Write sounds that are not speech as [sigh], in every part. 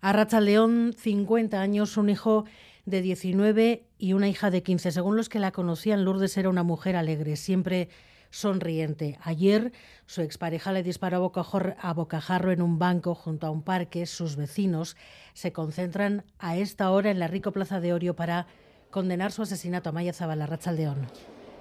A León, 50 años, un hijo de 19 y una hija de 15. Según los que la conocían, Lourdes era una mujer alegre, siempre sonriente. Ayer su expareja le disparó a bocajarro en un banco junto a un parque. Sus vecinos se concentran a esta hora en la Rico Plaza de Orio para condenar su asesinato a Maya Zabala, Rachaldeón.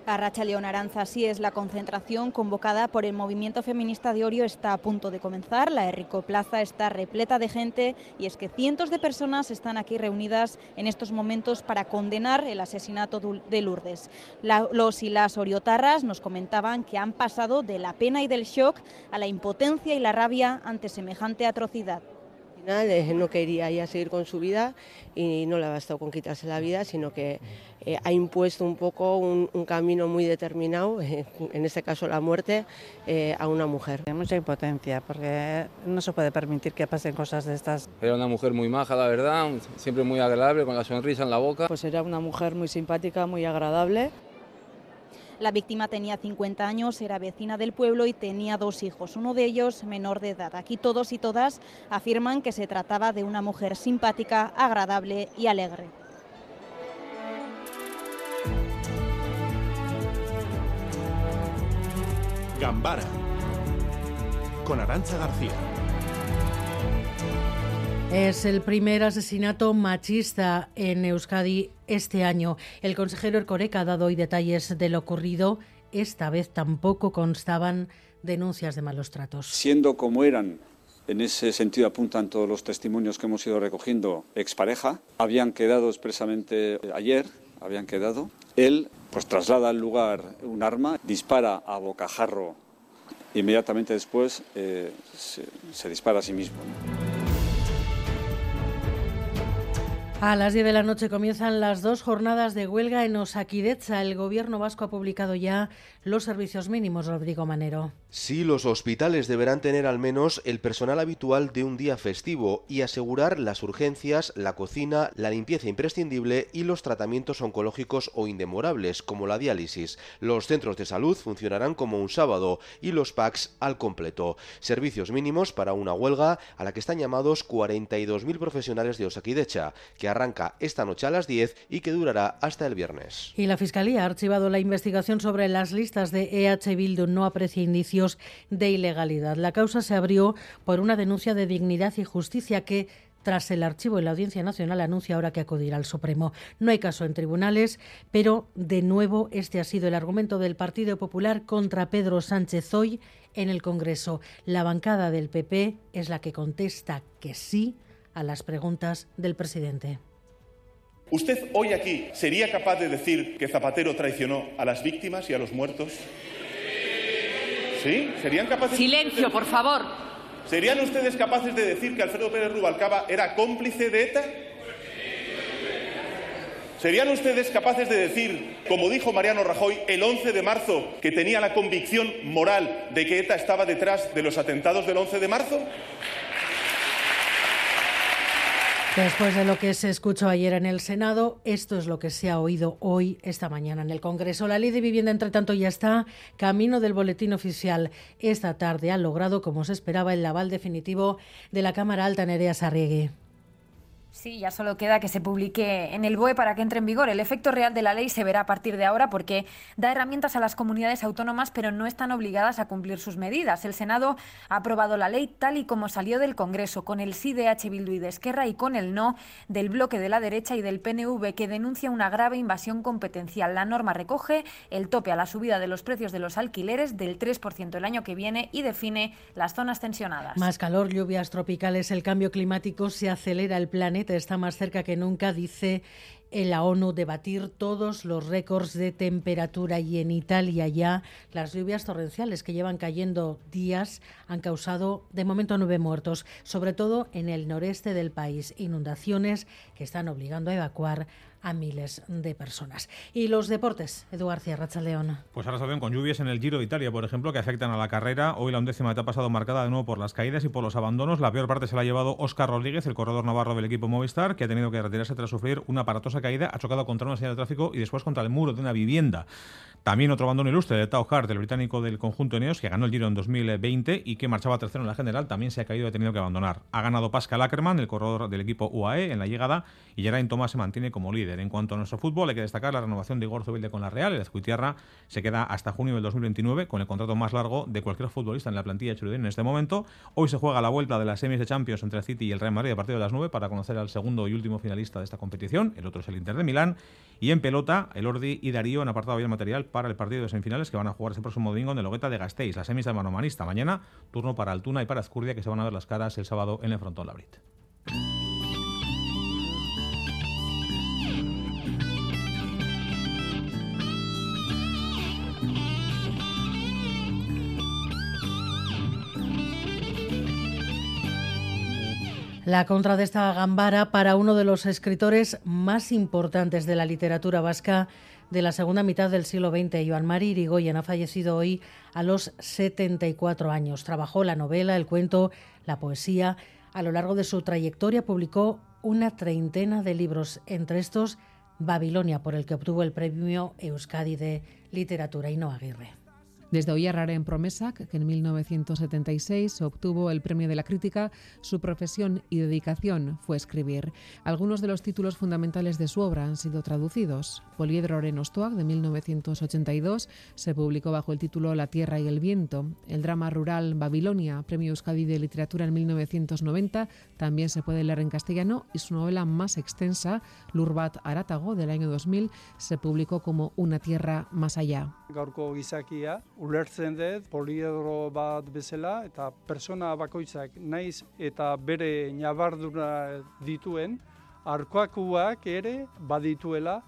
Arracha León Aranza, así es la concentración convocada por el movimiento feminista de Orio está a punto de comenzar. La Errico Plaza está repleta de gente y es que cientos de personas están aquí reunidas en estos momentos para condenar el asesinato de Lourdes. los y las oriotarras nos comentaban que han pasado de la pena y del shock a la impotencia y la rabia ante semejante atrocidad no quería ya seguir con su vida y no le ha bastado con quitarse la vida, sino que eh, ha impuesto un poco un, camino muy determinado, [laughs] en este caso la muerte, eh, a una mujer. Hay mucha impotencia porque no se puede permitir que pasen cosas de estas. Era una mujer muy maja, la verdad, siempre muy agradable, con la sonrisa en la boca. Pues era una mujer muy simpática, muy agradable. La víctima tenía 50 años, era vecina del pueblo y tenía dos hijos, uno de ellos menor de edad. Aquí todos y todas afirman que se trataba de una mujer simpática, agradable y alegre. Gambara con Arancha García. Es el primer asesinato machista en Euskadi este año. El consejero Ercoreca ha dado hoy detalles de lo ocurrido. Esta vez tampoco constaban denuncias de malos tratos. Siendo como eran en ese sentido apuntan todos los testimonios que hemos ido recogiendo expareja. Habían quedado expresamente ayer, habían quedado. Él pues traslada al lugar un arma, dispara a bocajarro. Inmediatamente después eh, se, dispara a sí mismo. A las 10 de la noche comienzan las dos jornadas de huelga en Osakidecha. El gobierno vasco ha publicado ya los servicios mínimos, Rodrigo Manero. Sí, los hospitales deberán tener al menos el personal habitual de un día festivo y asegurar las urgencias, la cocina, la limpieza imprescindible y los tratamientos oncológicos o indemorables, como la diálisis. Los centros de salud funcionarán como un sábado y los PACs al completo. Servicios mínimos para una huelga a la que están llamados 42.000 profesionales de Osakidecha, que arranca esta noche a las 10 y que durará hasta el viernes. Y la Fiscalía ha archivado la investigación sobre las listas de EH Bildu. No aprecia indicios de ilegalidad. La causa se abrió por una denuncia de dignidad y justicia que tras el archivo en la Audiencia Nacional anuncia ahora que acudirá al Supremo. No hay caso en tribunales, pero de nuevo este ha sido el argumento del Partido Popular contra Pedro Sánchez hoy en el Congreso. La bancada del PP es la que contesta que sí a las preguntas del presidente. ¿Usted hoy aquí sería capaz de decir que Zapatero traicionó a las víctimas y a los muertos? ¿Sí? ¿Serían capaces? Silencio, por favor. ¿Serían ustedes capaces de decir que Alfredo Pérez Rubalcaba era cómplice de ETA? ¿Serían ustedes capaces de decir, como dijo Mariano Rajoy el 11 de marzo, que tenía la convicción moral de que ETA estaba detrás de los atentados del 11 de marzo? Después de lo que se escuchó ayer en el Senado, esto es lo que se ha oído hoy, esta mañana en el Congreso. La ley de vivienda, entre tanto, ya está camino del boletín oficial. Esta tarde ha logrado, como se esperaba, el aval definitivo de la Cámara Alta Nerea Sarriegui. Sí, ya solo queda que se publique en el BOE para que entre en vigor. El efecto real de la ley se verá a partir de ahora porque da herramientas a las comunidades autónomas, pero no están obligadas a cumplir sus medidas. El Senado ha aprobado la ley tal y como salió del Congreso, con el sí de H. Bildu y de Esquerra y con el no del bloque de la derecha y del PNV, que denuncia una grave invasión competencial. La norma recoge el tope a la subida de los precios de los alquileres del 3% el año que viene y define las zonas tensionadas. Más calor, lluvias tropicales, el cambio climático se acelera el planeta está más cerca que nunca, dice en la ONU debatir todos los récords de temperatura y en Italia ya las lluvias torrenciales que llevan cayendo días han causado de momento nueve muertos, sobre todo en el noreste del país, inundaciones que están obligando a evacuar a miles de personas. Y los deportes, Edu García León. Pues ahora saben con lluvias en el Giro de Italia, por ejemplo, que afectan a la carrera. Hoy la undécima etapa ha pasado marcada de nuevo por las caídas y por los abandonos. La peor parte se la ha llevado Óscar Rodríguez, el corredor navarro del equipo Movistar, que ha tenido que retirarse tras sufrir una aparatosa caída ha chocado contra una señal de tráfico y después contra el muro de una vivienda. También otro abandono ilustre de Tao Hart, el británico del conjunto Eneos, que ganó el Giro en 2020 y que marchaba tercero en la general, también se ha caído y ha tenido que abandonar. Ha ganado Pascal Ackermann, el corredor del equipo UAE, en la llegada y Geraint Thomas se mantiene como líder. En cuanto a nuestro fútbol, hay que destacar la renovación de Igor Zubilde con la Real. El Azcuitierra se queda hasta junio del 2029 con el contrato más largo de cualquier futbolista en la plantilla Churudín en este momento. Hoy se juega la vuelta de las semis de Champions entre el City y el Real Madrid a partir de las 9 para conocer al segundo y último finalista de esta competición. El otro es el Inter de Milán. Y en pelota, el Ordi y Darío han apartado bien material para el partido de semifinales que van a jugar ese próximo domingo en el Hogueta de Gasteiz, la semis de manomanista. Mañana, turno para Altuna y para Azcurdia que se van a ver las caras el sábado en el Frontón Labrit. La contra de esta gambara para uno de los escritores más importantes de la literatura vasca de la segunda mitad del siglo XX. Joan Mari Irigoyen ha fallecido hoy a los 74 años. Trabajó la novela, el cuento, la poesía. A lo largo de su trayectoria publicó una treintena de libros, entre estos Babilonia, por el que obtuvo el premio Euskadi de Literatura y no Aguirre. Desde Oyarrare en Promesac, que en 1976 obtuvo el premio de la crítica, su profesión y dedicación fue escribir. Algunos de los títulos fundamentales de su obra han sido traducidos. Poliedro Renostoac, de 1982, se publicó bajo el título La tierra y el viento. El drama rural Babilonia, premio Euskadi de literatura en 1990, también se puede leer en castellano y su novela más extensa, Lurbat Arátago, del año 2000, se publicó como Una tierra más allá. Ulertzen dut poliedro bat bezala eta persona bakoitzak naiz eta bere nabardura dituen arkoakuak ere badituela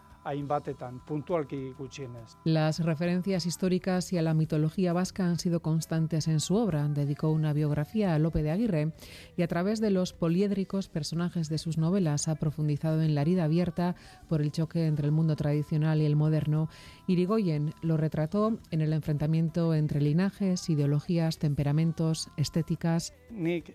Las referencias históricas y a la mitología vasca han sido constantes en su obra. Dedicó una biografía a Lope de Aguirre y a través de los poliédricos personajes de sus novelas ha profundizado en la herida abierta por el choque entre el mundo tradicional y el moderno. Irigoyen lo retrató en el enfrentamiento entre linajes, ideologías, temperamentos, estéticas. Nik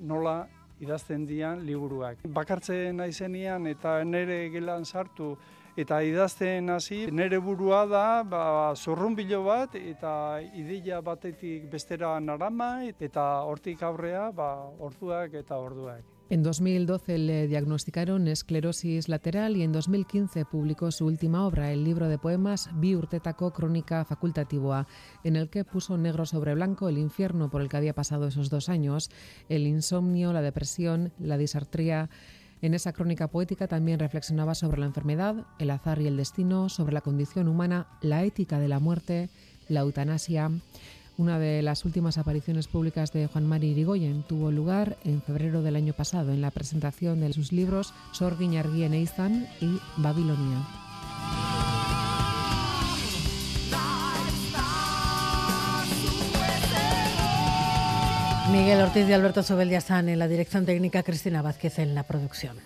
nola idazten dian liburuak. Bakartzen naizenian eta nere gelan sartu eta idazten hasi nere burua da ba, zorrumbilo bat eta ideia batetik bestera narama eta hortik aurrea ba, orduak eta orduak. En 2012 le diagnosticaron esclerosis lateral y en 2015 publicó su última obra, el libro de poemas Bi Urtetako Crónica Facultativa, en el que puso negro sobre blanco el infierno por el que había pasado esos dos años, el insomnio, la depresión, la disartría. En esa crónica poética también reflexionaba sobre la enfermedad, el azar y el destino, sobre la condición humana, la ética de la muerte, la eutanasia. Una de las últimas apariciones públicas de Juan Mari Irigoyen tuvo lugar en febrero del año pasado en la presentación de sus libros Sor Guiñargui en Eizan y Babilonia. Miguel Ortiz y Alberto Sobel en la dirección técnica, Cristina Vázquez en la producción.